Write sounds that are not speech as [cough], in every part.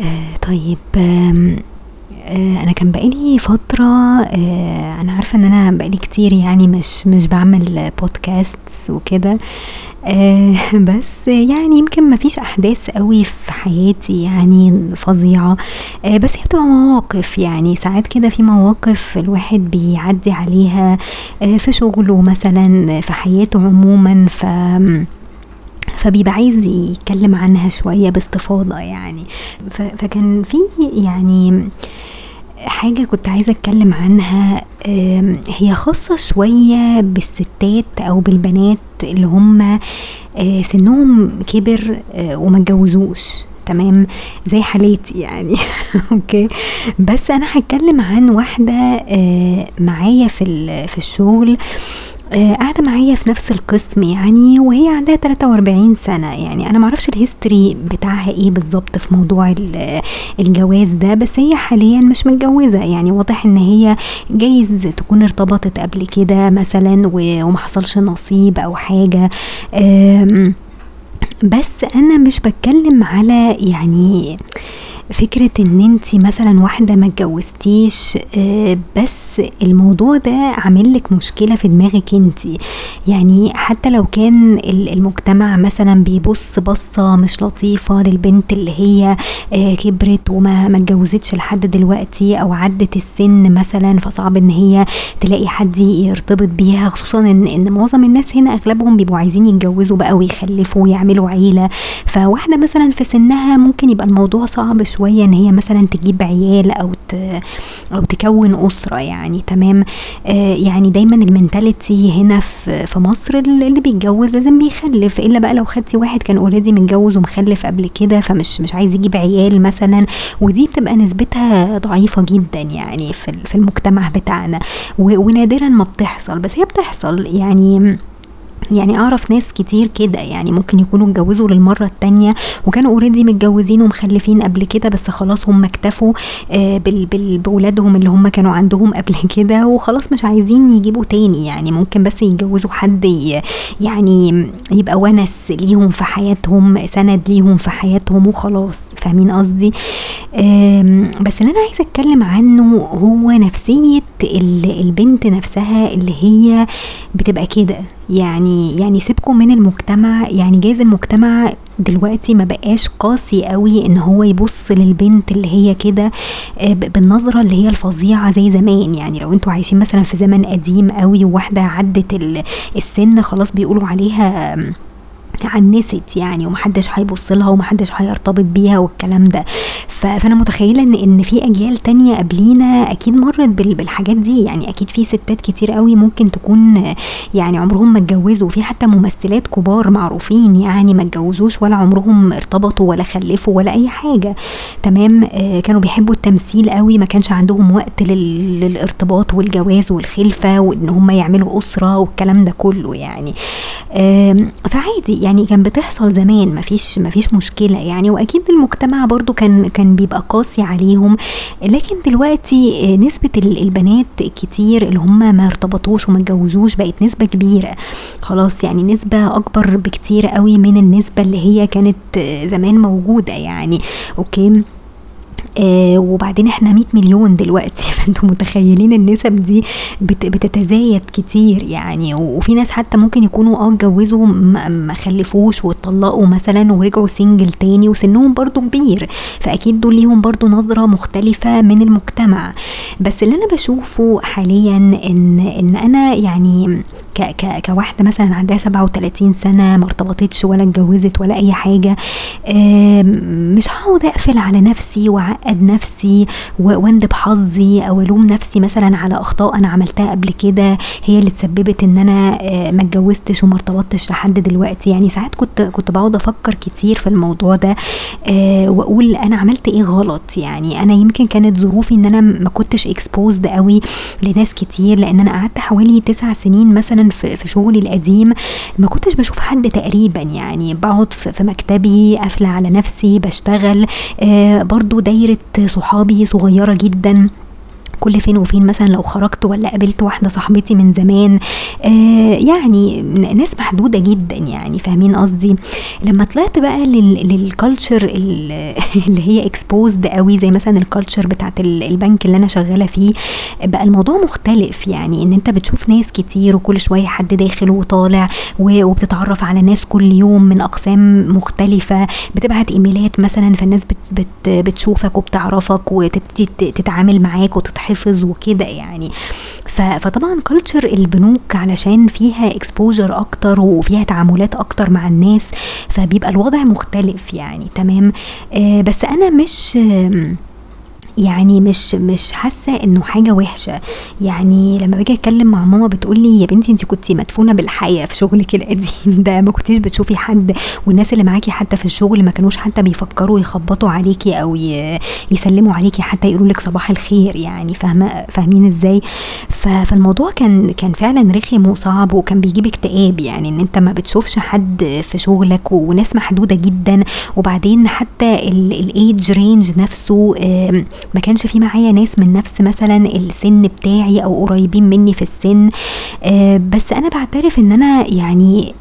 آه طيب آه أنا كان بقالي فترة آه أنا عارفة إن أنا بقالي كتير يعني مش مش بعمل بودكاست وكده [laughs] بس يعني يمكن مفيش أحداث قوي في حياتي يعني فظيعة آه بس هي بتبقى مواقف يعني ساعات كده في مواقف الواحد بيعدي عليها في شغله مثلا في حياته عموما ف فبيبقى عايز يتكلم عنها شوية باستفاضة يعني. فكان في يعني حاجة كنت عايزة أتكلم عنها هي خاصة شوية بالستات أو بالبنات اللي هم آه، سنهم كبر آه، وما اتجوزوش تمام؟ زي حالتي يعني. [laughs] أوكي؟ بس أنا هتكلم عن واحدة آه، معايا في في الشغل قاعدة معايا في نفس القسم يعني وهي عندها 43 سنة. يعني أنا معرفش الهيستوري بتاعها إيه بالظبط في موضوع ال- الجواز ده بس هي حاليا مش متجوزة. يعني واضح إن هي جايز تكون ارتبطت قبل كده مثلا و- وما حصلش نصيب أو حاجة. بس أنا مش بتكلم على يعني فكرة إن انت مثلا واحدة ما اتجوزتيش آه، بس الموضوع ده عامل لك مشكلة في دماغك انت يعني حتى لو كان ال- المجتمع مثلا بيبص بصة مش لطيفة للبنت اللي هي آه، كبرت وما ما اتجوزتش لحد دلوقتي أو عدت السن مثلا فصعب إن هي تلاقي حد يرتبط بيها خصوصا إن إن معظم الناس هنا أغلبهم بيبقوا عايزين يتجوزوا بقى ويخلفوا ويعملوا عيلة فواحدة مثلا في سنها ممكن يبقى الموضوع صعب شوية إن هي مثلا تجيب عيال أو. أو تكون أسرة يعني تمام؟ آه يعني دايما ال mentality هنا في مصر اللي بيتجوز لازم بيخلف إلا بقى لو خدتي واحد كان already متجوز ومخلف قبل كده فمش مش عايز يجيب عيال مثلا. ودي بتبقى نسبتها ضعيفة جدا يعني في ال- في المجتمع بتاعنا. ونادرا ما بتحصل. بس هي بتحصل يعني يعني أعرف ناس كتير كده يعني ممكن يكونوا اتجوزوا للمرة التانية وكانوا already متجوزين ومخلفين قبل كده بس خلاص هم اكتفوا آه، بولادهم اللي هم كانوا عندهم قبل [laughs] كده وخلاص مش عايزين يجيبوا تاني. يعني ممكن بس يتجوزوا حد يعني يبقى ونس ليهم في حياتهم سند ليهم في حياتهم وخلاص. فاهمين قصدي؟ بس اللي أنا عايزة أتكلم عنه هو نفسية ال- البنت نفسها اللي هي بتبقى كده. يعني يعني سيبكم من المجتمع يعني جايز المجتمع دلوقتي ما بقاش قاسي قوي إن هو يبص للبنت اللي هي كده آه، بالنظرة اللي هي الفظيعة زي زمان. يعني لو أنتوا عايشين مثلا في زمن قديم قوي وواحدة عدت ال- السن خلاص بيقولوا عليها عنست يعني ومحدش هيبص لها ومحدش هيرتبط بيها والكلام ده. فأنا متخيلة إن إن في أجيال تانية قبلينا أكيد مرت بال- بالحاجات دي. يعني أكيد في ستات كتير قوي ممكن تكون يعني عمرهم ما اتجوزوا. في حتى ممثلات كبار معروفين يعني ما اتجوزوش ولا عمرهم ارتبطوا ولا خلفوا ولا أي حاجة. تمام؟ آه، كانوا بيحبوا التمثيل قوي ما كانش عندهم وقت لل- للارتباط والجواز والخلفة وإن هم يعملوا أسرة والكلام ده كله يعني. فعادي يعني كان بتحصل زمان مفيش مفيش مشكلة يعني وأكيد المجتمع برضو كان كان بيبقى قاسي عليهم. لكن دلوقتي آه، نسبة ال- البنات كتير اللي هم ما ارتبطوش وما اتجوزوش بقت نسبة كبيرة. خلاص يعني نسبة أكبر بكتير قوي من النسبة اللي هي كانت آه، زمان موجودة يعني. أوكي؟ آه وبعدين إحنا 100 مليون دلوقتي. [laughs] فانتم متخيلين النسب دي بت بتتزايد كتير يعني. وفي ناس حتى ممكن يكونوا آه اتجوزوا ما خلفوش واتطلقوا مثلا ورجعوا single تاني وسنهم برضو كبير. فأكيد دول ليهم برضو نظرة مختلفة من المجتمع. بس اللي أنا بشوفه حاليا ان إن أنا يعني ك ك كواحدة مثلا عندها 37 سنة ما ارتبطتش ولا اتجوزت ولا أي حاجة آم، مش هقعد أقفل على نفسي وأعقد نفسي وأندب حظي أو ألوم نفسي مثلا على أخطاء أنا عملتها قبل كده هي اللي تسببت إن أنا آه، ما اتجوزتش وما ارتبطتش لحد دلوقتي. يعني ساعات كنت كنت بقعد أفكر كتير في الموضوع ده آه، وأقول أنا عملت إيه غلط؟ يعني أنا يمكن كانت ظروفي إن أنا ما كنتش اكسبوزد قوي لناس كتير لأن أنا قعدت حوالي تسع سنين مثلا في, في شغلي القديم ما كنتش بشوف حد تقريبا يعني بقعد في, مكتبي قافلة على نفسي بشتغل آه برضو دايرة صحابي صغيرة جدا. كل فين وفين مثلا لو خرجت ولا قابلت واحدة صاحبتي من زمان آه يعني ناس محدودة جدا يعني فاهمين قصدي؟ لما طلعت بقى لل culture [laughs] اللي هي exposed قوي زي مثلا ال culture بتاعت البنك اللي أنا شغالة فيه بقى الموضوع مختلف يعني إن أنت بتشوف ناس كتير وكل شوية حد داخل وطالع وبتتعرف على ناس كل يوم من أقسام مختلفة بتبعت إيميلات مثلا فالناس بت بت بتشوفك وبتعرفك وتبتدي تتعامل معاك وتتحفظ وكده يعني. فطبعا culture البنوك علشان فيها exposure أكتر وفيها تعاملات أكتر مع الناس فبيبقى الوضع مختلف يعني تمام؟ آه بس أنا مش يعني مش مش حاسة إنه حاجة وحشة. يعني لما باجي أتكلم مع ماما بتقول لي يا بنتي انت كنتي مدفونة بالحياة في شغلك القديم [laughs] ده ما كنتيش بتشوفي حد. والناس اللي معاكي حتى في الشغل ما كانوش حتى بيفكروا يخبطوا عليكي أو يسلموا عليكي حتى يقولوا لك صباح الخير يعني فاهمة؟ فاهمين إزاي؟ فالموضوع كان كان فعلا رخم وصعب وكان بيجيب اكتئاب يعني إن أنت ما بتشوفش حد في شغلك وناس محدودة جدا. وبعدين حتى ال age range نفسه ما كانش في معايا ناس من نفس مثلا السن بتاعي أو قريبين مني في السن. آه بس أنا بعترف إن أنا يعني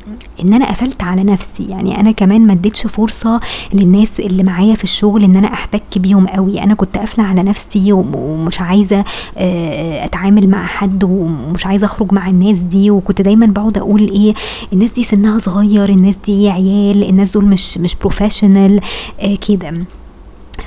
إن أنا قفلت على نفسي. يعني أنا كمان ما اديتش فرصة للناس اللي معايا في الشغل إن أنا أحتك بيهم قوي. أنا كنت قافلة على نفسي ومش عايزة آه أتعامل مع حد ومش عايزة أخرج مع الناس دي. وكنت دايما بقعد أقول إيه الناس دي سنها صغير الناس دي عيال الناس دول مش مش بروفيشنال آه كده.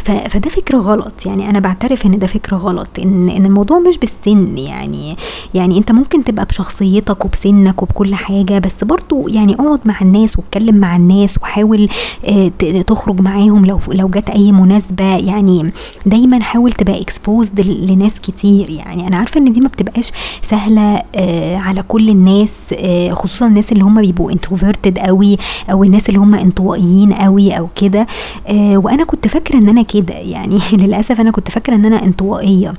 فده فكر غلط. يعني أنا بعترف إن ده فكر غلط إن إن الموضوع مش بالسن. يعني يعني أنت ممكن تبقى بشخصيتك وبسنك وبكل حاجة بس برضو يعني اقعد مع الناس واتكلم مع الناس وحاول آه، تخرج معاهم لو لو جت أي مناسبة. يعني دايما حاول تبقى exposed لناس كتير. يعني أنا عارفة إن دي ما بتبقاش سهلة آه، على كل الناس آه، خصوصا الناس اللي هم بيبقوا introverted قوي أو الناس اللي هم انطوائيين قوي أو كده. وأنا كنت فاكرة إن أنا كده يعني. [laughs] للأسف أنا كنت فاكرة إن أنا انطوائية.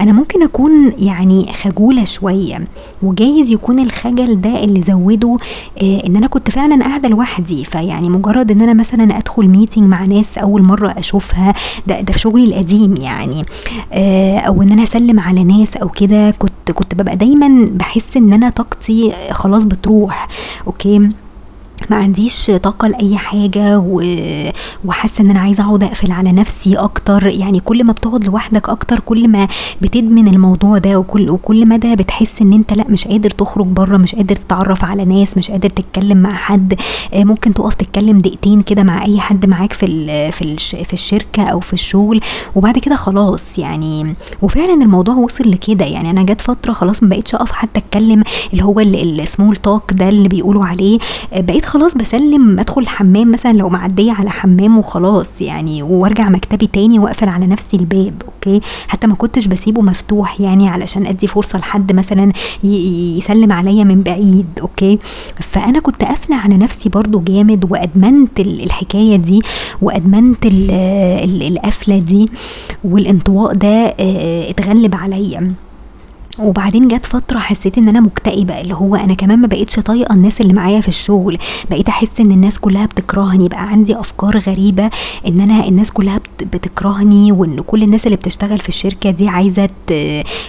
أنا ممكن أكون يعني خجولة شوية وجايز يكون الخجل ده اللي زوده آه إن أنا كنت فعلا قاعدة لوحدي. فيعني مجرد إن أنا مثلا أدخل meeting مع ناس أول مرة أشوفها ده, ده في شغلي القديم يعني. آه أو إن أنا أسلم على ناس أو كده كنت كنت ببقى دايما بحس إن أنا طاقتي خلاص بتروح. أوكي؟ ما عنديش طاقة لأي حاجة وحاسة إن أنا عايزة أقعد أقفل على نفسي أكتر. يعني كل ما بتقعد لوحدك أكتر كل ما بتدمن الموضوع ده وكل وكل مدى بتحس إن أنت لأ مش قادر تخرج بره مش قادر تتعرف على ناس مش قادر تتكلم مع حد. آه، ممكن تقف تتكلم دقيقتين كده مع أي حد معاك في في في الشركة أو في الشغل وبعد كده خلاص يعني. وفعلا الموضوع وصل لكده. يعني أنا جت فترة خلاص ما بقتش أقف حتى أتكلم اللي هو ال small talk ده اللي بيقولوا عليه. آه، بقيت خلاص بسلم أدخل الحمام مثلا لو معدية على حمام وخلاص يعني وأرجع مكتبي تاني وأقفل على نفسي الباب أوكي؟ حتى ما كنتش بسيبه مفتوح يعني علشان أدي فرصة لحد مثلا يسلم عليا من بعيد أوكي؟ فأنا كنت قافلة على نفسي برضو جامد وأدمنت الحكاية دي وأدمنت القفلة دي والانطواء ده اتغلب عليا. وبعدين جت فترة حسيت إن أنا مكتئبة اللي هو أنا كمان ما بقتش طايقة الناس اللي معايا في الشغل. بقيت أحس إن الناس كلها بتكرهني بقى عندي أفكار غريبة إن أنا الناس كلها بتكرهني وإن كل الناس اللي بتشتغل في الشركة دي عايزة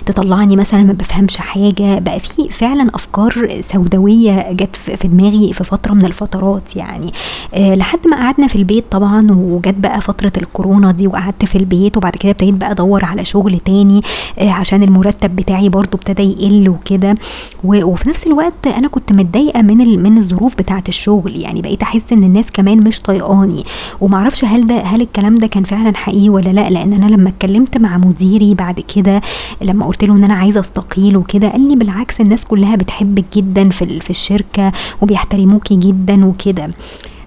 تطلعني مثلا ما بفهمش حاجة. بقى في فعلا أفكار سوداوية جت في دماغي في فترة من الفترات يعني. أه لحد ما قعدنا في البيت طبعا وجت بقى فترة الكورونا دي وقعدت في البيت وبعد كده ابتديت بقى أدور على شغل تاني أه عشان المرتب بتاعي برضو ابتدى يقل وكده. وفي نفس الوقت أنا كنت متضايقة من من الظروف بتاعة الشغل. يعني بقيت أحس إن الناس كمان مش طايقاني. ومعرفش هل ده هل الكلام ده كان فعلا حقيقي ولا لأ. لأن أنا لما اتكلمت مع مديري بعد كده لما قلت له إن أنا عايزة أستقيل وكده قال لي بالعكس الناس كلها بتحبك جدا في في الشركة وبيحترموكي جدا وكده.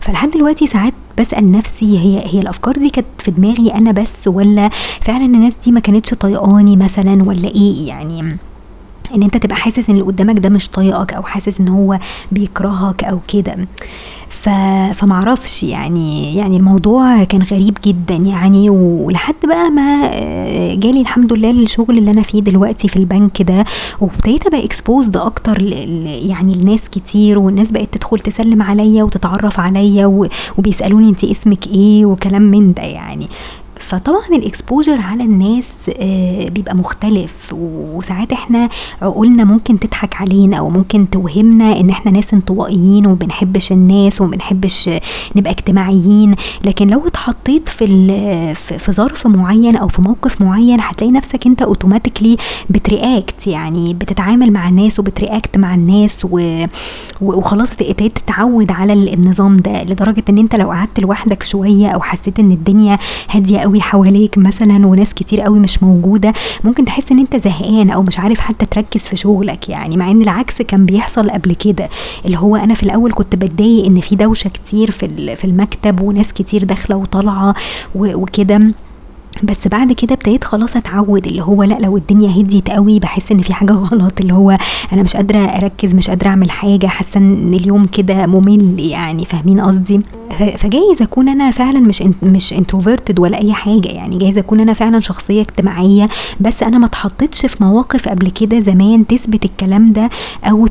فلحد دلوقتي ساعات بسأل نفسي هي هي الأفكار دي كانت في دماغي أنا بس ولا فعلا الناس دي ما كانتش طايقاني مثلا ولا إيه؟ يعني إن أنت تبقى حاسس إن اللي قدامك ده مش طايقك أو حاسس إن هو بيكرهك أو كده. ف... فمعرفش يعني يعني الموضوع كان غريب جدا يعني. ولحد بقى ما آه، جالي الحمد لله الشغل اللي أنا فيه دلوقتي في البنك ده وابتديت أبقى exposed أكتر يعني لناس كتير والناس بقت تدخل تسلم عليا وتتعرف عليا وبيسألوني انت اسمك إيه وكلام من ده يعني. فطبعا ال exposure على الناس آه، بيبقى مختلف. وساعات إحنا عقولنا ممكن تضحك علينا أو ممكن توهمنا إن إحنا ناس انطوائيين وبنحبش الناس وبنحبش نبقى اجتماعيين. لكن لو اتحطيت في في ظرف معين أو في موقف معين هتلاقي نفسك أنت automatically بت react يعني بتتعامل مع الناس وبت react مع الناس وخلاص تتعود على النظام ده. لدرجة إن أنت لو قعدت لوحدك شوية أو حسيت إن الدنيا هادية قوي حواليك مثلا وناس كتير قوي مش موجودة ممكن تحس إن أنت زهقان أو مش عارف حتى تركز في شغلك يعني مع إن العكس كان بيحصل قبل كده. اللي هو أنا في الأول كنت بتضايق إن في دوشة كتير في في المكتب وناس كتير داخلة وطالعة وكده. بس بعد كده ابتديت خلاص اتعود اللي هو لأ لو الدنيا هديت قوي بحس إن في حاجة غلط اللي هو أنا مش قادرة أركز مش قادرة أعمل حاجة حاسة إن اليوم كده ممل يعني فاهمين قصدي؟ فجايز أكون أنا فعلا مش مش انتروفيرتد ولا أي حاجة يعني جايز أكون أنا فعلا شخصية اجتماعية بس أنا ما اتحطيتش في مواقف قبل كده زمان تثبت الكلام ده أو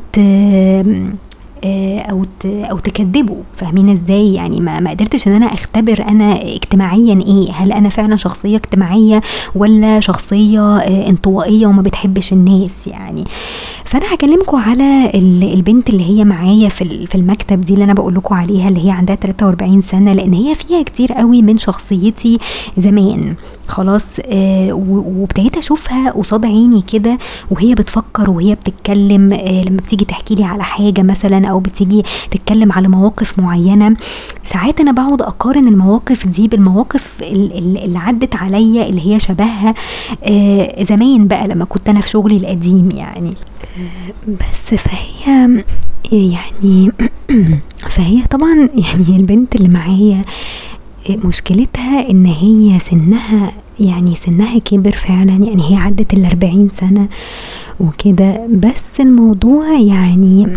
أو أو تكذبه فاهمين إزاي؟ يعني ما, ما قدرتش إن أنا أختبر أنا اجتماعيا إيه. هل أنا فعلا شخصية اجتماعية ولا شخصية آه، انطوائية وما بتحبش الناس يعني؟ فأنا هكلمكم على البنت اللي هي معايا في في المكتب دي اللي أنا بقول لكم عليها اللي هي عندها 43 سنة لأن هي فيها كتير قوي من شخصيتي زمان. خلاص آه وابتديت اشوفها قصاد عيني كده وهي بتفكر وهي بتتكلم آه لما بتيجي تحكي لي على حاجة مثلا أو بتيجي تتكلم على مواقف معينة ساعات أنا بقعد أقارن المواقف دي بالمواقف اللي عدت عليا اللي هي شبهها آه زمان بقى لما كنت أنا في شغلي القديم يعني. بس فهي يعني [clears throat] فهي طبعا يعني البنت اللي معايا مشكلتها إن هي سنها يعني سنها كبر فعلا يعني هي عدت الأربعين سنة وكده. بس الموضوع يعني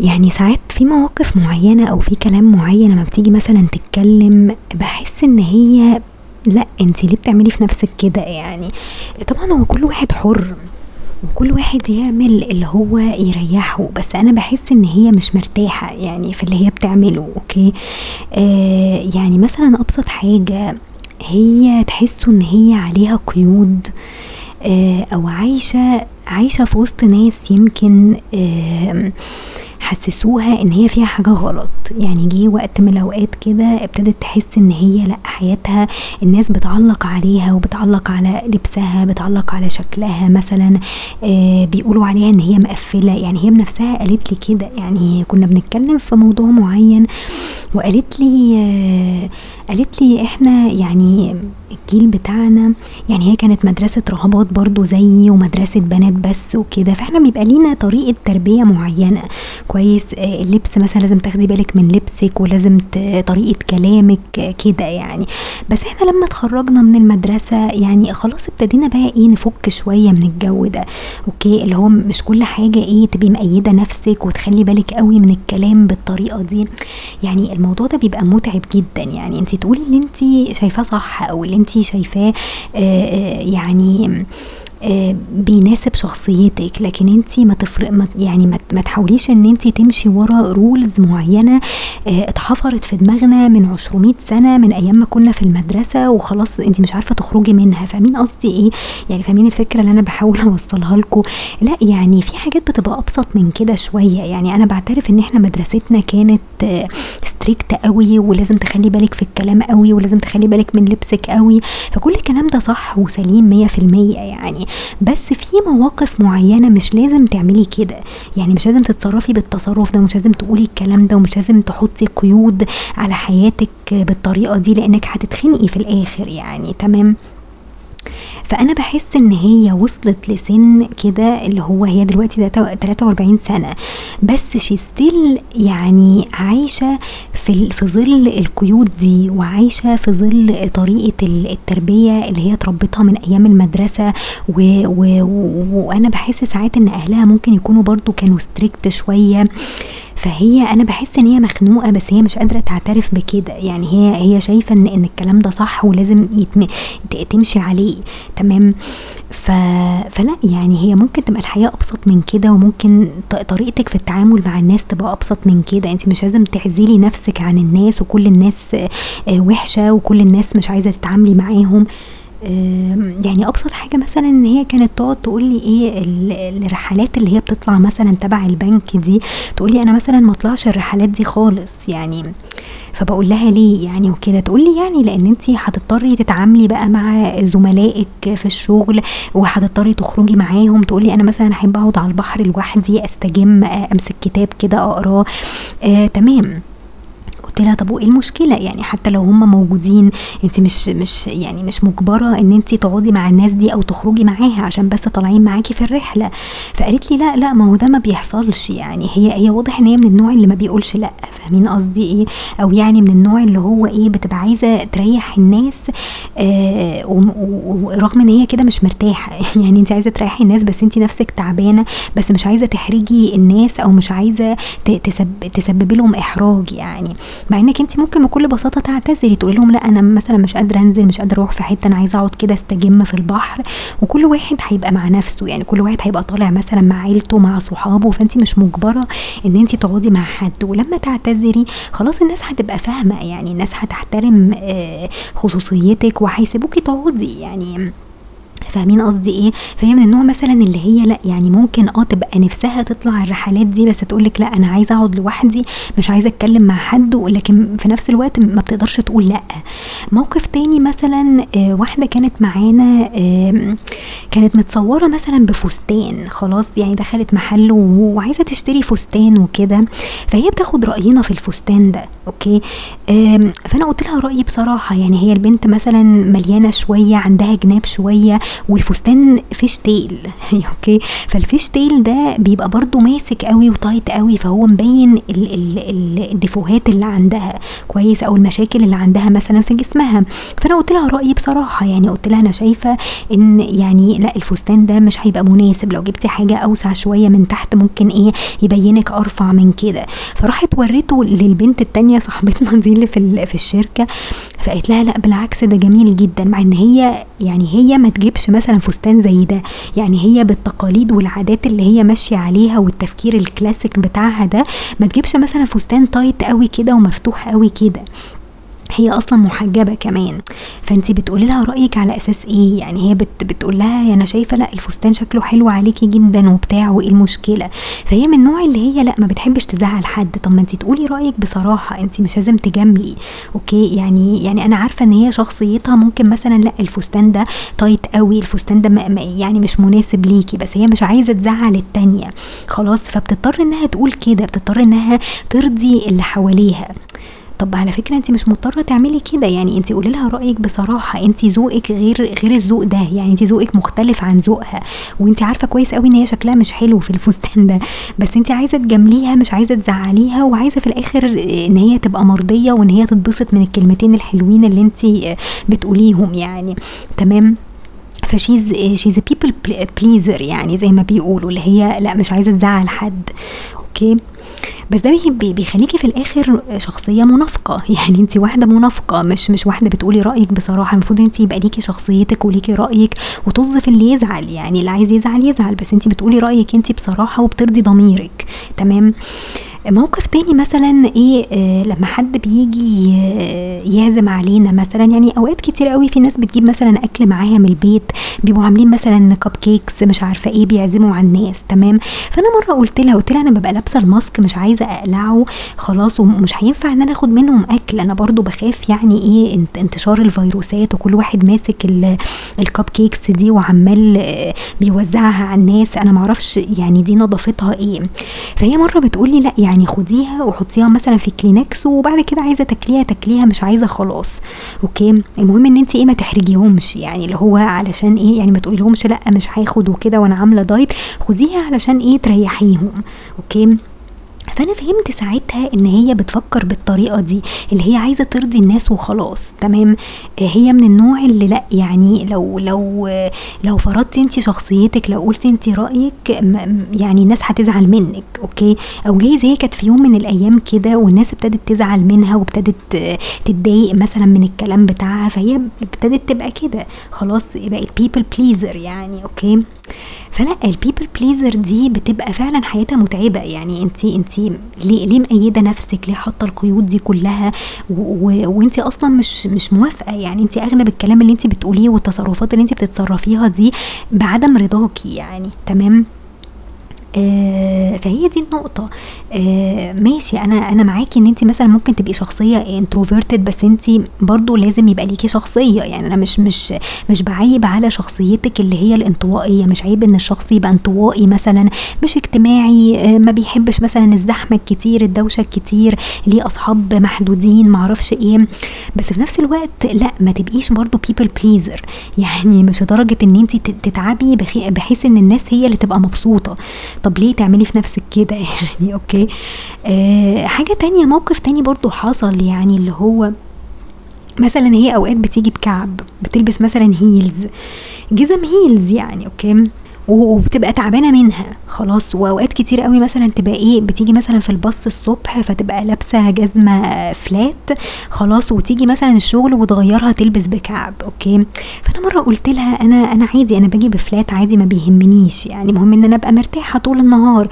يعني ساعات في مواقف معينة أو في كلام معين لما بتيجي مثلا تتكلم بحس إن هي لأ انت ليه بتعملي في نفسك كده يعني؟ طبعا هو كل واحد حر. وكل واحد يعمل اللي هو يريحه بس أنا بحس إن هي مش مرتاحة يعني في اللي هي بتعمله أوكي؟ آه يعني مثلا أبسط حاجة هي تحسوا إن هي عليها قيود آه أو عايشة عايشة في وسط ناس يمكن آه حسسوها إن هي فيها حاجة غلط. يعني جه وقت من الأوقات كده ابتدت تحس إن هي لأ حياتها الناس بتعلق عليها وبتعلق على لبسها بتعلق على شكلها مثلا آه بيقولوا عليها إن هي مقفلة. يعني هي بنفسها قالت لي كده. يعني كنا بنتكلم في موضوع معين وقالت لي آه قالت لي إحنا يعني الجيل بتاعنا يعني هي كانت مدرسة رهبات برضو زيي ومدرسة بنات بس وكده. فإحنا بيبقى لينا طريقة تربية معينة. كويس آه، اللبس مثلا لازم تاخدي بالك من لبسك ولازم طريقة كلامك كده يعني. بس إحنا لما اتخرجنا من المدرسة يعني خلاص ابتدينا بقى إيه نفك شوية من الجو ده أوكي؟ اللي هو مش كل حاجة إيه تبقي مقيدة نفسك وتخلي بالك قوي من الكلام بالطريقة دي. يعني الموضوع ده بيبقى متعب جدا يعني. انت تقولي اللي انت شايفاه صح أو اللي انت شايفاه آه، آه، يعني آه، بيناسب شخصيتك لكن انت ما تفرق ما يعني ما تحاوليش ان انت تمشي ورا rules معينة آه اتحفرت في دماغنا من 200 سنة من أيام ما كنا في المدرسة وخلاص انت مش عارفة تخرجي منها. فاهمين قصدي إيه؟ يعني فاهمين الفكرة اللي أنا بحاول [laughs] اوصلها لكم؟ لا يعني في حاجات بتبقى أبسط من كده شوية. يعني أنا بعترف إن إحنا مدرستنا كانت strict قوي ولازم تخلي بالك في الكلام قوي ولازم تخلي بالك من لبسك قوي. فكل الكلام ده صح وسليم 100% يعني. بس في مواقف معينة مش لازم تعملي كده. يعني مش لازم تتصرفي بالتصرف ده مش لازم تقولي الكلام ده ومش لازم تحطي قيود على حياتك بالطريقة دي لأنك هتتخنقي في الآخر يعني. تمام؟ فأنا بحس إن هي وصلت لسن كده اللي هو هي دلوقتي 43 سنة. بس شي ستيل يعني عايشة في في ظل القيود دي وعايشة في ظل طريقة التربية اللي هي اتربتها من أيام المدرسة. و و وأنا بحس ساعات إن أهلها ممكن يكونوا برضو كانوا ستريكت شوية. فهي أنا بحس إن هي مخنوقة بس هي مش قادرة تعترف بكده. يعني هي هي شايفة ان إن الكلام ده صح ولازم يتم تمشي عليه. تمام؟ ف... فلا يعني هي ممكن تبقى الحياة أبسط من كده وممكن طريقتك في التعامل مع الناس تبقى أبسط من كده. انت مش لازم تعزلي نفسك عن الناس وكل الناس آه، وحشة وكل الناس مش عايزة تتعاملي معاهم. يعني أبسط حاجة مثلا إن هي كانت تقعد تقول لي إيه الرحلات اللي هي بتطلع مثلا تبع البنك دي تقول لي أنا مثلا ما أطلعش الرحلات دي خالص يعني فبقول لها ليه يعني وكده؟ تقول لي يعني لأن انت هتضطري تتعاملي بقى مع زملائك في الشغل وهتضطري تخرجي معاهم تقولي أنا مثلا أحب أقعد على البحر لوحدي أستجم أمسك كتاب كده أقراه. آه تمام. قلت لها طب وإيه المشكلة؟ يعني حتى لو هم موجودين أنت مش مش يعني مش مجبرة إن أنت تقعدي مع الناس دي أو تخرجي معاها عشان بس طالعين معاكي في الرحلة. فقالت لي لا لا ما هو ده ما بيحصلش. يعني هي هي واضح إن هي من النوع اللي ما بيقولش لا. فاهمين قصدي إيه؟ أو يعني من النوع اللي هو إيه بتبقى عايزة تريح الناس آه ورغم إن هي كده مش مرتاحة. [laughs] يعني أنت عايزة تريحي الناس بس أنت نفسك تعبانة بس مش عايزة تحرجي الناس أو مش عايزة تسبب تسببي لهم إحراج يعني. مع إنك أنت ممكن بكل بساطة تعتذري تقولي لهم لأ أنا مثلا مش قادرة أنزل مش قادرة أروح في حتة أنا عايزة أقعد كده أستجم في البحر. وكل واحد هيبقى مع نفسه يعني كل واحد هيبقى طالع مثلا مع عيلته مع صحابه فأنت مش مجبرة إن أنت تقعدي مع حد. ولما تعتذري خلاص الناس هتبقى فاهمة يعني الناس هتحترم آه، خصوصيتك وهيسيبوكي تقعدي يعني فاهمين قصدي إيه؟ فهي من النوع مثلا اللي هي لأ يعني ممكن آه تبقى نفسها تطلع الرحلات دي بس تقولك لأ أنا عايزة أقعد لوحدي مش عايزة أتكلم مع حد لكن في نفس الوقت ما بتقدرش تقول لأ. موقف تاني مثلا آه واحدة كانت معانا كانت متصورة مثلا بفستان خلاص يعني دخلت محل وعايزة تشتري فستان وكده فهي بتاخد رأينا في الفستان ده okay؟ فأنا قلت لها رأيي بصراحة يعني هي البنت مثلا مليانة شوية عندها جناب شوية والفستان fish [laughs] tail okay؟ فال fish tail ده بيبقى برضو ماسك قوي و tight قوي فهو مبين ال défauts اللي عندها. كويس؟ أو المشاكل اللي عندها مثلا في جسمها. فأنا قلت لها رأيي بصراحة. يعني قلت لها أنا شايفة إن يعني لا الفستان ده مش هيبقى مناسب. لو جبتي حاجة أوسع شوية من تحت ممكن إيه يبينك أرفع من كده. فراحت وريته للبنت التانية صاحبتنا [laughs] دي اللي في, في الشركة. فقالت لها لا بالعكس ده جميل جدا. مع إن هي يعني هي ما تجيبش مثلا فستان زي ده. يعني هي بالتقاليد والعادات اللي هي ماشية عليها والتفكير الكلاسيك بتاعها ده ما تجيبش مثلا فستان تايت قوي كده ومفتوح قوي كده. هي أصلا محجبة كمان. فانت بتقولي لها رأيك على أساس إيه؟ يعني هي بت بتقول لها أنا شايفة لأ الفستان شكله حلو عليكي جدا وبتاع وإيه المشكلة؟ فهي من النوع اللي هي لأ ما بتحبش تزعل حد. طب ما انت تقولي رأيك بصراحة. انت مش لازم تجاملي. okay؟ يعني يعني أنا عارفة إن هي شخصيتها ممكن مثلا لأ الفستان ده tight قوي الفستان ده يعني مش مناسب ليكي بس هي مش عايزة تزعل التانية. خلاص؟ فبتضطر إنها تقول كده بتضطر إنها ترضي اللي حواليها. طب على فكرة انت مش مضطرة تعملي كده. يعني انت قولي لها رأيك بصراحة. انت ذوقك غير غير الذوق ده. يعني انت ذوقك مختلف عن ذوقها. وانت عارفة كويس قوي ان هي شكلها مش حلو في الفستان ده. بس انت عايزة تجامليها مش عايزة تزعليها. وعايزة في الآخر ان هي تبقى مرضية وان هي تتبسط من الكلمتين الحلوين اللي انت بتقوليهم يعني. تمام؟ ف she's she's people pleaser يعني زي ما بيقولوا. اللي هي لا مش عايزة تزعل حد. okay؟ بس ده بيخليكي في الآخر شخصية منافقة. [laughs] يعني انت واحدة منافقة مش مش واحدة بتقولي رأيك بصراحة. المفروض انت يبقى ليكي شخصيتك وليكي رأيك وتوظ في اللي يزعل. يعني اللي عايز يزعل يزعل بس انت بتقولي رأيك انت بصراحة وبترضي ضميرك. تمام؟ آه موقف تاني مثلا إيه آه لما حد بيجي يعزم علينا مثلا. يعني أوقات كتير قوي في ناس بتجيب مثلا أكل معاها من البيت بيبقوا عاملين مثلا cupcakes مش عارفة إيه بيعزموا على الناس تمام؟ فأنا مرة قلت لها قلت لها أنا ببقى لابسة ال mask مش عايزة أقلعه خلاص ومش هينفع إن أنا آخد منهم أكل. أنا برضو بخاف يعني إيه انتشار الفيروسات وكل واحد ماسك ال cupcakes دي وعمال آه، بيوزعها على الناس. أنا معرفش يعني دي نظافتها إيه. فهي مرة بتقولي لأ يعني يعني خديها وحطيها مثلا في كلينكس وبعد كده عايزة تاكليها تاكليها مش عايزة خلاص. okay؟ المهم إن انت إيه ما تحرجيهمش. يعني اللي هو علشان إيه يعني ما تقوليلهمش لأ مش هاخد وكده وأنا عاملة diet. خديها علشان إيه تريحيهم. okay؟ فأنا فهمت ساعتها إن هي بتفكر بالطريقة دي اللي هي عايزة ترضي الناس وخلاص تمام؟ هي من النوع اللي لأ يعني لو لو لو فرضتي انت شخصيتك لو قلتي انت رأيك يعني الناس هتزعل منك okay؟ أو جايز هي كانت في يوم من الأيام كده والناس ابتدت تزعل منها وابتدت تتضايق مثلا من الكلام بتاعها فهي ابتدت تبقى كده خلاص بقت people pleaser يعني okay؟ فلأ ال people pleaser دي بتبقى فعلا حياتها متعبة يعني انت انت ليه ليه مقيده نفسك؟ ليه حاطة القيود دي كلها؟ وانت أصلا مش مش موافقة. يعني انت أغلب الكلام اللي انت بتقوليه والتصرفات اللي انت بتتصرفيها دي بعدم رضاكي يعني. تمام؟ آه فهي دي النقطة. آه ماشي أنا أنا معاكي إن انت مثلا ممكن تبقي شخصية انتروفيرتد بس انت برضو لازم يبقى ليكي شخصية. يعني أنا مش مش مش بعيب على شخصيتك اللي هي الانطوائية مش عيب إن الشخص يبقى انطوائي مثلا مش اجتماعي آه ما بيحبش مثلا الزحمة الكتير الدوشة الكتير ليه أصحاب محدودين معرفش إيه. بس في نفس الوقت لا ما تبقيش برضو people pleaser. يعني مش لدرجة إن انت تتعبي بحيث إن الناس هي اللي تبقى مبسوطة. طب ليه تعملي في نفسك كده؟ [laughs] يعني okay. آه حاجة تانية موقف تاني برضو حصل يعني اللي هو مثلا هي أوقات بتيجي بكعب بتلبس مثلا heels جزم heels يعني okay. وبتبقى تعبانة منها. خلاص وأوقات كتير قوي مثلا تبقى إيه بتيجي مثلا في الباص الصبح فتبقى لابسة جزمة flat خلاص وتيجي مثلا الشغل وتغيرها تلبس بكعب okay؟ فأنا مرة قلت لها أنا أنا عادي أنا باجي ب flat عادي ما بيهمنيش يعني مهم إن أنا أبقى مرتاحة طول النهار.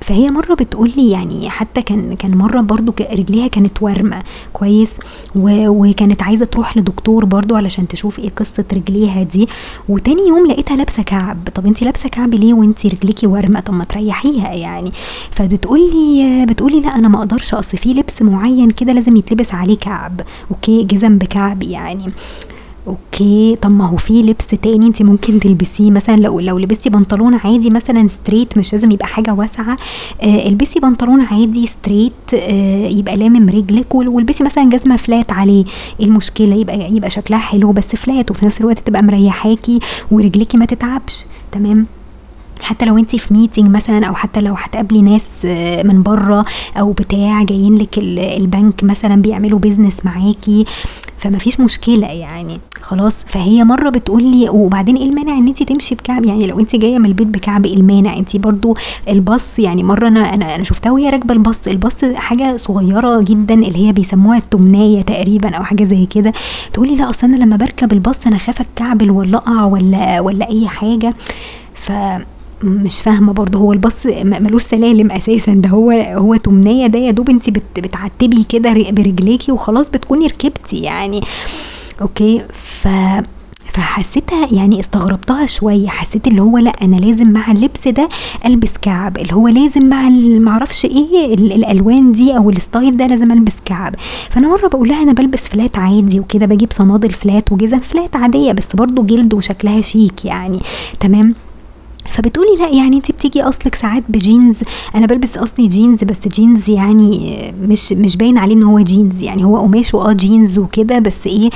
فهي مرة بتقول لي يعني حتى كان كان مرة برضو رجليها كانت ورمه كويس. وكانت عايزة تروح لدكتور برضو علشان تشوف إيه قصة رجليها دي. وتاني يوم لقيتها لابسة كعب. طب انت لابسة كعب ليه وانت رجليكي ورمه طب ما تريحيها يعني. فبتقول لي بتقولي لا أنا ما أقدرش اصل في لبس معين كده لازم يتلبس عليه كعب. okay جزم بكعب يعني. okay طب ما هو في لبس تاني انت ممكن تلبسيه. مثلا لو لو لبستي بنطلون عادي مثلا straight مش لازم يبقى حاجة واسعة. آه البسي بنطلون عادي straight آه يبقى لامم رجلك والبسي مثلا جزمة flat عليه. المشكلة يبقى يبقى شكلها حلو بس flat وفي نفس الوقت تبقى مريحاكي ورجليكي ما تتعبش. تمام؟ حتى لو انت في meeting مثلا أو حتى لو هتقابلي ناس آه، من بره أو بتاع جايين لك البنك مثلا بيعملوا business معاكي فما فيش مشكلة يعني. خلاص فهي مرة بتقول لي وبعدين إيه المانع إن انت تمشي بكعب؟ يعني لو انت جاية من البيت بكعب إيه المانع؟ انت برضو الباص يعني مرة أنا أنا, أنا شفتها وهي راكبة الباص. الباص حاجة صغيرة جدا اللي هي بيسموها التمنايه تقريبا أو حاجة زي كده. تقولي لا أصل أنا لما بركب الباص أنا خايفة اتكعبل ولا اقع ولا ولا أي حاجة. ف مش فاهمة برضه هو الباص ملوش سلالم أساسا ده هو هو تمنية ده يا دوب انت بتعتبي كده برجليكي وخلاص بتكوني ركبتي يعني. okay ف فحسيتها يعني استغربتها شوية حسيت اللي هو لأ أنا لازم مع اللبس ده ألبس كعب اللي هو لازم مع معرفش إيه الألوان دي أو ال style ده لازم ألبس كعب. فأنا مرة بقول لها أنا بلبس flat عادي وكده بجيب صنادل flat وجزم flat عادية بس برضو جلد وشكلها شيك يعني. تمام؟ فبتقولي لا يعني انت بتيجي اصلك ساعات بجينز. أنا بلبس اصلي جينز بس جينز يعني مش مش باين عليه ان هو جينز. يعني هو قماش واه جينز وكده بس إيه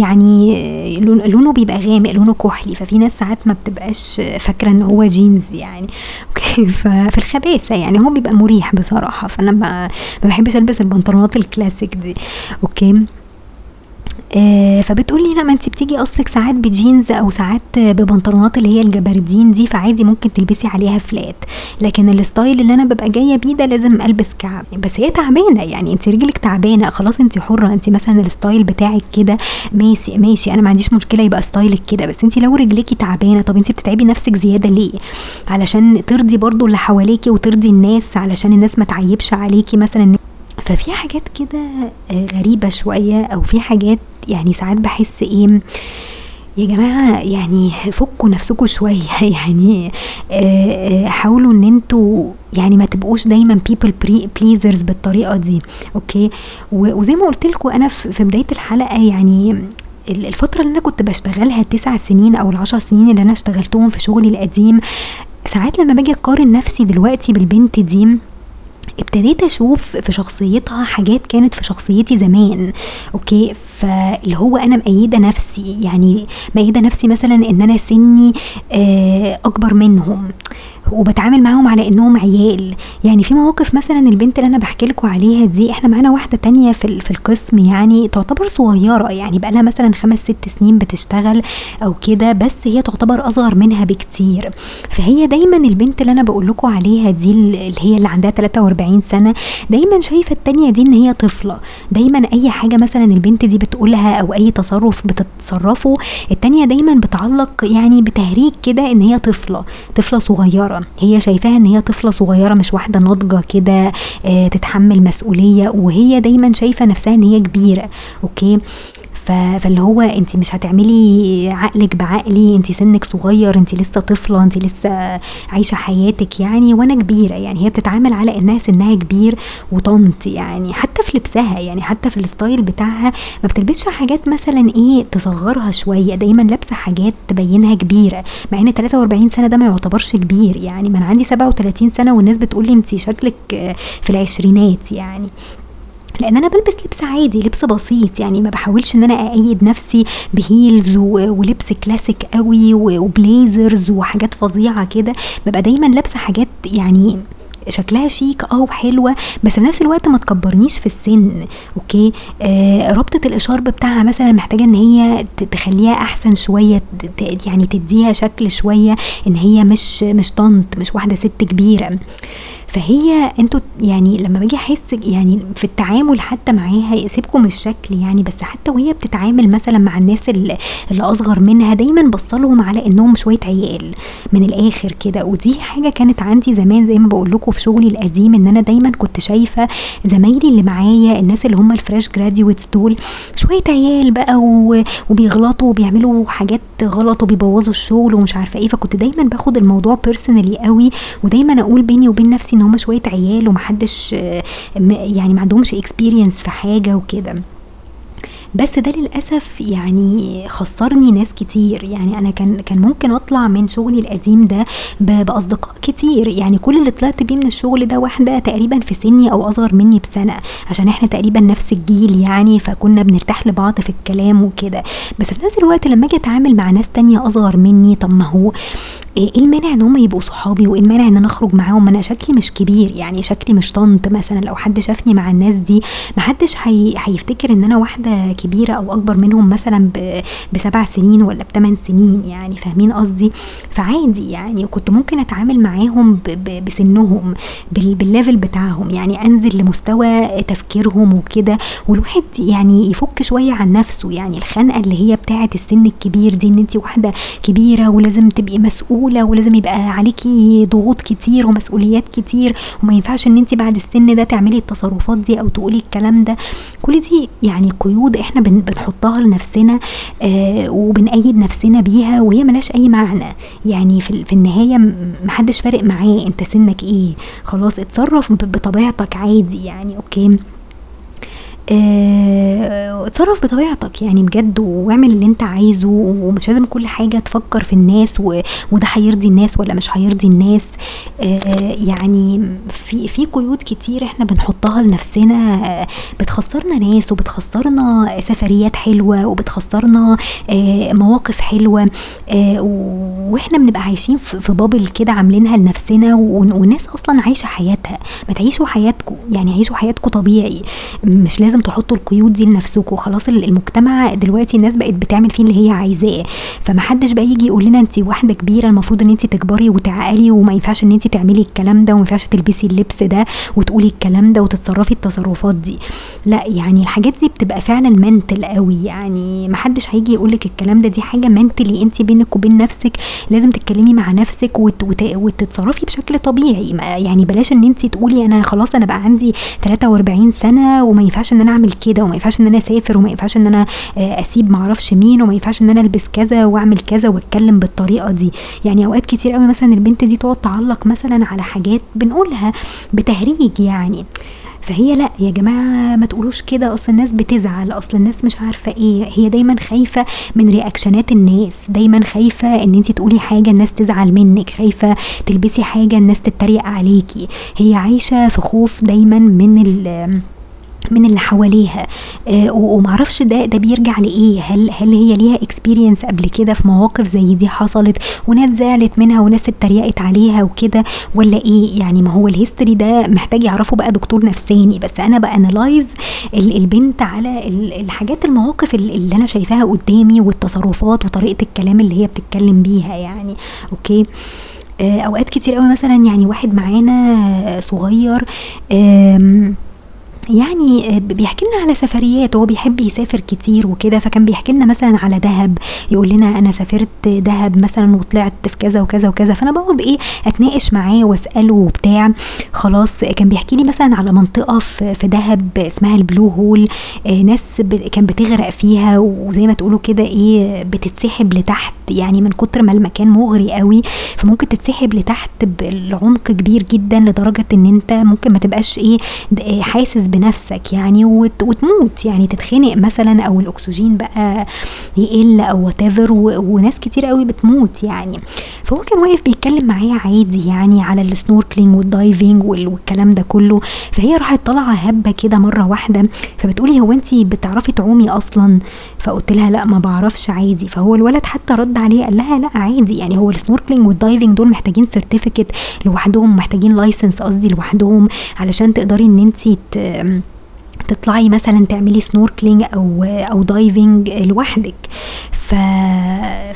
يعني لونه بيبقى غامق لونه كحلي. ففي ناس ساعات ما بتبقاش فاكرة ان هو جينز يعني. [laughs] أوكي ففي الخباثة يعني هو بيبقى مريح بصراحة. فأنا ما بحبش ألبس البنطلونات الكلاسيك دي. أوكي. آه فبتقولي لا ما انت بتيجي اصلك ساعات بجينز أو ساعات ببنطلونات اللي هي الجبردين دي فعادي ممكن تلبسي عليها flat لكن ال style اللي أنا ببقى جاية بيه ده لازم ألبس كعب. بس هي تعبانة يعني انت رجلك تعبانة خلاص انت حرة. انت مثلا ال style بتاعك كده ماشي ماشي أنا ما عنديش مشكلة يبقى ستايلك كده. بس انت لو رجليكي تعبانة طب انت بتتعبي نفسك زيادة ليه؟ علشان ترضي برضو اللي حواليكي وترضي الناس علشان الناس ما تعيبش عليكي مثلا ففي حاجات كده غريبة شوية أو في حاجات يعني ساعات بحس إيه يا جماعة يعني فكوا نفسكم شوية. [laughs] يعني آه، آه، حاولوا إن أنتوا يعني ما تبقوش دايما people pleasers بالطريقة دي. أوكي؟ وزي ما قلت لكم أنا في بداية الحلقة يعني الفترة اللي أنا كنت بشتغلها التسع سنين أو العشر سنين اللي أنا اشتغلتهم في شغلي القديم ساعات لما باجي أقارن نفسي دلوقتي بالبنت دي ابتديت أشوف في شخصيتها حاجات كانت في شخصيتي زمان أوكي؟ فاللي هو أنا مأيدة نفسي يعني مأيدة نفسي مثلا إن أنا سني آه، أكبر منهم. وبتعامل معاهم على إنهم عيال. يعني في مواقف مثلا البنت اللي أنا بحكي لكم عليها دي إحنا معانا واحدة تانية في في القسم يعني تعتبر صغيرة يعني بقى لها مثلا خمس ست سنين بتشتغل أو كده بس هي تعتبر أصغر منها بكتير. فهي دايما البنت اللي أنا بقول لكم عليها دي اللي هي اللي عندها 43 سنة دايما شايفة التانية دي إن هي طفلة. دايما أي حاجة مثلا البنت دي بتقولها أو أي تصرف بتتصرفه التانية دايما بتعلق يعني بتهريج كده إن هي طفلة طفلة صغيرة. هي شايفاها إن هي طفلة صغيرة مش واحدة ناضجة كده آه تتحمل مسؤولية وهي دايما شايفة نفسها إن هي كبيرة أوكي؟ فاللي هو انت مش هتعملي عقلك بعقلي انت سنك صغير انت لسه طفلة انت لسه عايشة حياتك يعني وأنا كبيرة. يعني هي بتتعامل على انها سنها كبير وطنط يعني حتى في لبسها يعني حتى في ال style بتاعها ما بتلبسش حاجات مثلا إيه تصغرها شوية. دايما لابسة حاجات تبينها كبيرة مع ان 43 سنة ده ما يعتبرش كبير يعني. ما أنا عندي 37 سنة والناس بتقول لي انت شكلك في العشرينات يعني. لأن أنا بلبس لبس عادي لبس بسيط يعني ما بحاولش إن أنا اقيد نفسي ب heels ولبس كلاسيك قوي و blazers وحاجات فظيعة كده. ببقى دايما لابسة حاجات يعني شكلها شيك آه وحلوه بس في نفس الوقت ما تكبرنيش في السن. أوكي؟ آه ربطة الاشارب بتاعها مثلا محتاجة إن هي تخليها أحسن شوية يعني تديها شكل شوية إن هي مش مش طنط مش واحدة ست كبيرة. فهي أنتوا يعني لما باجي احس يعني في التعامل حتى معاها سيبكم الشكل يعني بس حتى وهي بتتعامل مثلا مع الناس اللي, أصغر منها دايما بصلهم على إنهم شوية عيال من الآخر كده. ودي حاجة كانت عندي زمان زي ما بقول لكم في شغلي القديم إن أنا دايما كنت شايفة زمايلي اللي معايا الناس اللي هم ال fresh graduates دول شوية عيال بقى وبيغلطوا وبيعملوا حاجات غلط وبيبوظوا الشغل ومش عارفة إيه. فكنت دايما باخد الموضوع بيرسونالي قوي ودايما أقول بيني وبين نفسي إن هم شوية عيال ومحدش يعني ما عندهمش اكسبيرينس في حاجة وكده. بس ده للأسف يعني خسرني ناس كتير. يعني أنا كان كان ممكن أطلع من شغلي القديم ده بأصدقاء كتير. يعني كل اللي طلعت بيه من الشغل ده واحدة تقريبا في سني أو أصغر مني بسنة عشان إحنا تقريبا نفس الجيل يعني فكنا بنرتاح لبعض في الكلام وكده. بس في نفس الوقت لما أجي أتعامل مع ناس تانية أصغر مني طب ما هو إيه المانع إن هم يبقوا صحابي؟ وإيه المانع إن أنا أخرج معاهم؟ أنا شكلي مش كبير. يعني شكلي مش طنط مثلا. لو حد شافني مع الناس دي محدش هي... هيفتكر إن أنا واحدة كبيرة أو أكبر منهم مثلا. بسبع سنين ولا بثمان سنين يعني فاهمين قصدي فعادي يعني كنت ممكن أتعامل معاهم. بسنهم بال... بالليفل بتاعهم يعني أنزل لمستوى تفكيرهم وكده والواحد يعني يفك شوية عن نفسه يعني الخنقة اللي هي بتاعة السن الكبير دي إن انت واحدة كبيرة ولازم تبقي مسؤولة ولازم يبقى عليكي ضغوط كتير ومسؤوليات كتير وما ينفعش إن انت بعد السن ده تعملي التصرفات دي أو تقولي الكلام ده كل دي يعني قيود إحنا بنحطها لنفسنا آه وبنأيد نفسنا بيها وهي ملاش أي معنى. يعني في, النهاية محدش فارق معاه انت سنك إيه؟ خلاص اتصرف بطبيعتك عادي يعني أوكي؟ آه اتصرف بطبيعتك يعني بجد واعمل اللي انت عايزه ومش لازم كل حاجة تفكر في الناس وده هيرضي الناس ولا مش هيرضي الناس. آه يعني في في قيود كتير إحنا بنحطها لنفسنا بتخسرنا ناس وبتخسرنا سفريات حلوة وبتخسرنا آه مواقف حلوة. وإحنا بنبقى عايشين في بابل كده عاملينها لنفسنا والناس أصلا عايشة حياتها ما تعيشوا حياتكم يعني عيشوا حياتكم طبيعي. مش لازم لازم تحطوا القيود دي لنفسكم. خلاص المجتمع دلوقتي الناس بقت بتعمل فيه اللي هي عايزاه. فمحدش بقى يجي يقول لنا انت واحدة كبيرة المفروض ان انت تكبري وتعقلي وما ينفعش ان انت تعملي الكلام ده وما ينفعش تلبسي اللبس ده وتقولي الكلام ده وتتصرفي التصرفات دي. لا يعني الحاجات دي بتبقى فعلا منتل قوي. يعني محدش هيجي يقول لك الكلام ده. دي حاجة منتلي انت بينك وبين نفسك. لازم تتكلمي مع نفسك وت... وت... وتتصرفي بشكل طبيعي. يعني بلاش ان انت تقولي أنا خلاص أنا بقى عندي 43 سنة وما ينفعش إن أنا اعمل كده وما ينفعش ان أنا اسافر وما ينفعش ان أنا اسيب معرفش مين وما ينفعش ان أنا البس كذا واعمل كذا واتكلم بالطريقة دي. يعني اوقات كتير قوي مثلا البنت دي تقعد تعلق مثلا على حاجات بنقولها بتهريج يعني. فهي لا يا جماعة ما تقولوش كده اصل الناس بتزعل اصل الناس مش عارفة إيه. هي دايما خايفة من reactionات الناس دايما خايفة ان انت تقولي حاجة الناس تزعل منك خايفة تلبسي حاجة الناس تتريق عليكي. هي عايشة في خوف دايما من ال من اللي حواليها. آه ومعرفش ده ده بيرجع لإيه؟ هل هل هي ليها experience قبل كده في مواقف زي دي حصلت؟ وناس زعلت منها وناس اتريقت عليها وكده ولا إيه؟ يعني ما هو ال history ده محتاج يعرفه بقى دكتور نفساني. بس أنا ب analyze البنت على الحاجات المواقف اللي أنا شايفاها قدامي والتصرفات وطريقة الكلام اللي هي بتتكلم بيها يعني. أوكي؟ آه أوقات كتير قوي مثلا يعني واحد معانا صغير آه يعني آه، بيحكي لنا على سفريات هو بيحب يسافر كتير وكده فكان بيحكي لنا مثلا على دهب. يقول لنا أنا سافرت دهب مثلا وطلعت في كذا وكذا وكذا فأنا بقعد إيه أتناقش معاه وأسأله وبتاع. خلاص كان بيحكي لي مثلا على منطقة في دهب اسمها البلو هول آه، ناس كان بتغرق فيها وزي ما تقولوا كده إيه بتتسحب لتحت يعني من كتر ما المكان مغري قوي فممكن تتسحب لتحت بعمق كبير جدا لدرجة إن أنت ممكن ما تبقاش إيه حاسس بنفسك يعني وتموت يعني تتخنق مثلا أو الأكسجين بقى يقل أو what وناس كتير قوي بتموت يعني. فهو كان واقف بيتكلم معايا عادي يعني على ال snorkeling وال diving والكلام ده كله. فهي راحت طالعة هبة كده مرة واحدة فبتقولي هو انت بتعرفي تعومي أصلا؟ فقلت لها لأ ما بعرفش عادي. فهو الولد حتى رد عليه قال لها لأ عادي يعني. هو ال snorkeling وال diving دول محتاجين certificate لوحدهم محتاجين license قصدي لوحدهم علشان تقدري إن انت تطلعي مثلا تعملي snorkeling أو أو diving لوحدك. ف...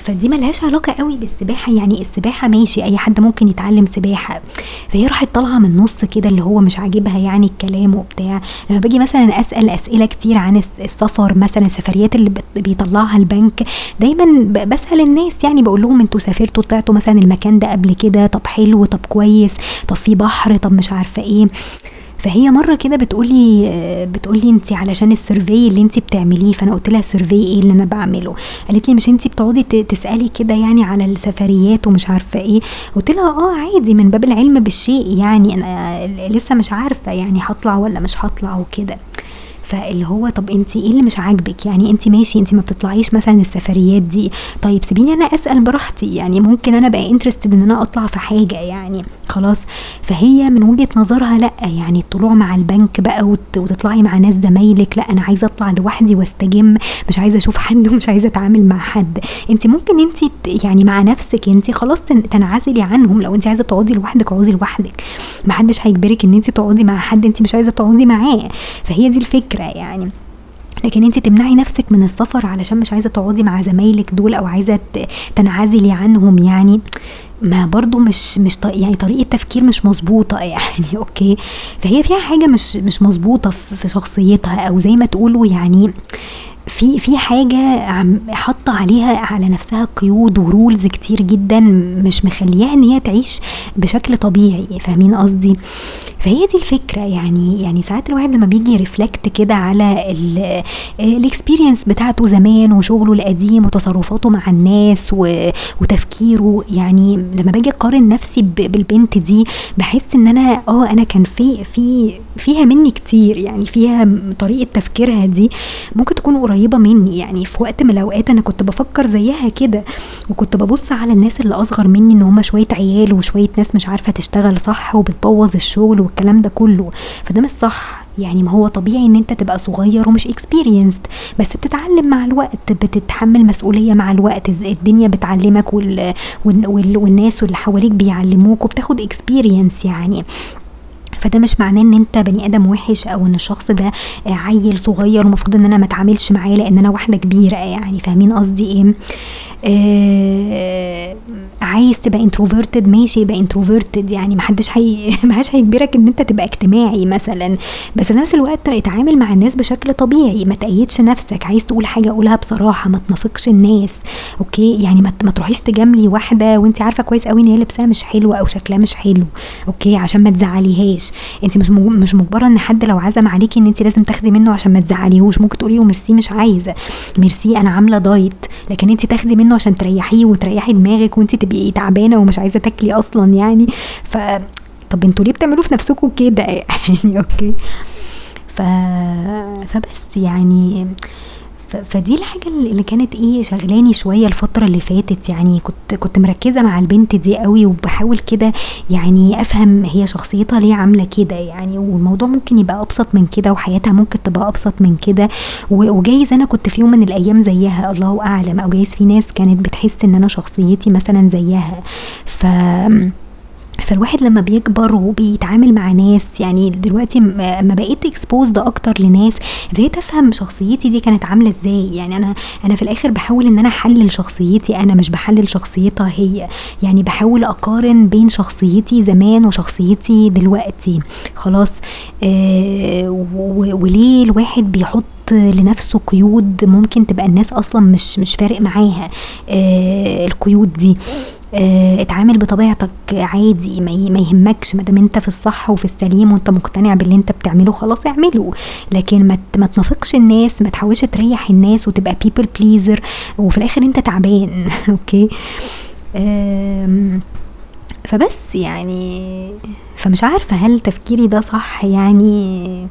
فدي ملهاش علاقة قوي بالسباحة يعني السباحة ماشي أي حد ممكن يتعلم سباحة. فهي راحت طالعة من النص كده اللي هو مش عاجبها يعني الكلام وبتاع. لما باجي مثلا أسأل أسئلة كتير عن السفر مثلا السفريات اللي بيطلعها البنك دايما بسأل الناس يعني بقول لهم أنتوا سافرتوا طلعتوا مثلا المكان ده قبل كده طب حلو طب كويس طب في بحر طب مش عارفة إيه. فهي مرة كده بتقولي بتقولي انت علشان ال survey اللي انت بتعمليه فأنا قلت لها survey إيه اللي أنا بعمله؟ قالت لي مش انت بتقعدي تسألي كده يعني على السفريات ومش عارفة إيه؟ قلت لها آه عادي من باب العلم بالشيء يعني أنا لسه مش عارفة يعني هطلع ولا مش هطلع وكده. فاللي هو طب انت إيه اللي مش عاجبك؟ يعني انت ماشي انت ما بتطلعيش مثلا السفريات دي. طيب سيبيني أنا أسأل براحتي. يعني ممكن أنا بقى interested إن أنا أطلع في حاجة يعني. خلاص. فهي من وجهة نظرها لأ يعني الطلوع مع البنك بقى وتطلعي مع ناس زمايلك. لأ أنا عايزة أطلع لوحدي واستجم. مش عايزة أشوف حد ومش عايزة أتعامل مع حد. انت ممكن انت يعني مع نفسك انت خلاص تنعزلي عنهم. لو انت عايزة تقعدي لوحدك اقعدي لوحدك. محدش هيجبرك إن انت تقعدي مع حد انت مش عايزة تقعدي معاه. فهي دي الفكرة. يعني. لكن انت تمنعي نفسك من السفر علشان مش عايزة تقعدي مع زمايلك دول أو عايزة تنعزلي عنهم يعني. ما برضو مش مش يعني طريقة تفكير مش مظبوطة يعني [laughs] أوكي؟ فهي فيها حاجة مش مش مظبوطة في شخصيتها أو زي ما تقولوا يعني في في حاجة حاطة عليها على نفسها قيود و rules كتير جدا مش مخلياها إن هي تعيش بشكل طبيعي فاهمين قصدي؟ فهي دي الفكرة يعني يعني ساعات الواحد لما بيجي reflect كده على الإكسبيرينس بتاعته زمان وشغله القديم وتصرفاته مع الناس وتفكيره يعني لما باجي أقارن نفسي بالبنت دي بحس إن أنا آه أنا كان في في فيها مني كتير يعني فيها طريقة تفكيرها دي ممكن تكون قريبة مني. يعني في وقت من الأوقات أنا كنت بفكر زيها كده وكنت ببص على الناس اللي أصغر مني إن هم شوية عيال وشوية ناس مش عارفة تشتغل صح وبتبوظ الشغل والكلام ده كله. فده مش صح. يعني ما هو طبيعي إن أنت تبقى صغير ومش experienced بس بتتعلم مع الوقت بتتحمل مسؤولية مع الوقت الدنيا بتعلمك وال... وال... والناس اللي حواليك بيعلموك وبتاخد experience يعني. فده مش معناه إن أنت بني آدم وحش أو إن الشخص ده عيل صغير ومفروض إن أنا ما أتعاملش معاه لأن أنا واحدة كبيرة يعني فاهمين قصدي إيه؟ آه عايز تبقى introverted ماشي يبقى introverted يعني محدش هي [laughs] محدش هيجبرك إن أنت تبقى اجتماعي مثلا. بس في نفس الوقت اتعامل مع الناس بشكل طبيعي. ما تقيدش نفسك. عايز تقول حاجة قولها بصراحة. ما تنافقش الناس. okay؟ يعني ما تروحيش تجاملي واحدة وانت عارفة كويس قوي إن هي لبسها مش حلو أو شكلها مش حلو. okay؟ عشان ما تزعليهاش. انت مش مش مجبرة إن حد لو عزم عليكي إن انت لازم تاخدي منه عشان ما تزعليهوش. ممكن تقولي له ميرسي مش عايزة. ميرسي أنا عاملة diet. لكن انت تاخدي منه عشان تريحيه وتريحي دماغك وانت تبقي تعبانة ومش عايزة تاكلي أصلا يعني. ف طب أنتوا ليه بتعملوا في نفسكم كده؟ [laughs] يعني أوكي. ف... فبس يعني فدي الحاجة اللي كانت إيه شغلاني شوية الفترة اللي فاتت. يعني كنت كنت مركزة مع البنت دي أوي وباحاول كده يعني أفهم هي شخصيتها ليه عاملة كده يعني والموضوع ممكن يبقى أبسط من كده وحياتها ممكن تبقى أبسط من كده. وجايز أنا كنت في يوم من الأيام زيها الله أعلم أو جايز في ناس كانت بتحس إن أنا شخصيتي مثلا زيها. ف فالواحد لما بيكبر وبيتعامل مع ناس يعني دلوقتي اما بقيت اكسبوزد أكتر لناس ابتديت أفهم شخصيتي دي كانت عاملة إزاي. يعني أنا أنا في الآخر بحاول إن أنا أحلل شخصيتي أنا مش بحلل شخصيتها هي. يعني بحاول أقارن بين شخصيتي زمان وشخصيتي دلوقتي. خلاص آه وليه الواحد بيحط لنفسه قيود ممكن تبقى الناس أصلا مش مش فارق معاها آه القيود دي. آه اتعامل بطبيعتك عادي ما يهمكش ما دام انت في الصح وفي السليم وانت مقتنع باللي انت بتعمله خلاص اعمله. لكن ما تنافقش الناس ما تحاولش تريح الناس وتبقى people pleaser وفي الآخر انت تعبان. [laughs] okay؟ فبس يعني فمش عارفة هل تفكيري ده صح يعني.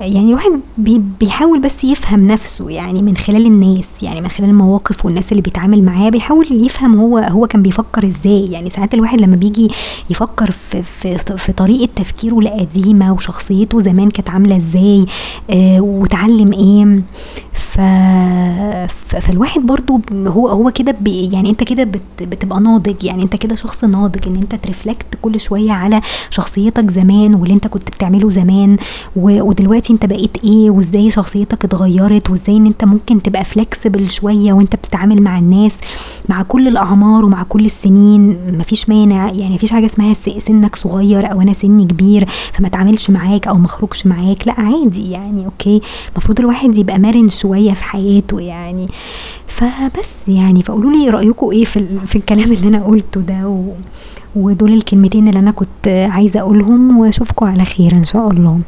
يعني الواحد بيحاول بس يفهم نفسه يعني من خلال الناس يعني من خلال المواقف والناس اللي بيتعامل معاه بيحاول يفهم هو هو كان بيفكر إزاي. يعني ساعات الواحد لما بيجي يفكر في في, في طريقة تفكيره القديمة وشخصيته زمان كانت عاملة إزاي آه وتعلم إيه ف... فالواحد برضو هو هو كده يعني انت كده بت... بتبقى ناضج يعني انت كده شخص ناضج ان انت ترفلكت كل شوية على شخصيتك زمان واللي انت كنت بتعمله زمان و... ودلوقتي انت بقيت إيه وازاي شخصيتك اتغيرت وازاي ان انت ممكن تبقى flexible شوية وانت بتتعامل مع الناس مع كل الأعمار ومع كل السنين. مفيش مانع يعني مفيش حاجة اسمها سنك صغير أو أنا سني كبير فما اتعاملش معاك أو ما اخرجش معاك لأ عادي يعني okay. المفروض الواحد يبقى مرن شوية في حياته يعني. فبس يعني فقولوا لي رايكم إيه في, في الكلام اللي أنا قلته ده و... ودول الكلمتين اللي أنا كنت عايزة أقولهم واشوفكم على خير إن شاء الله.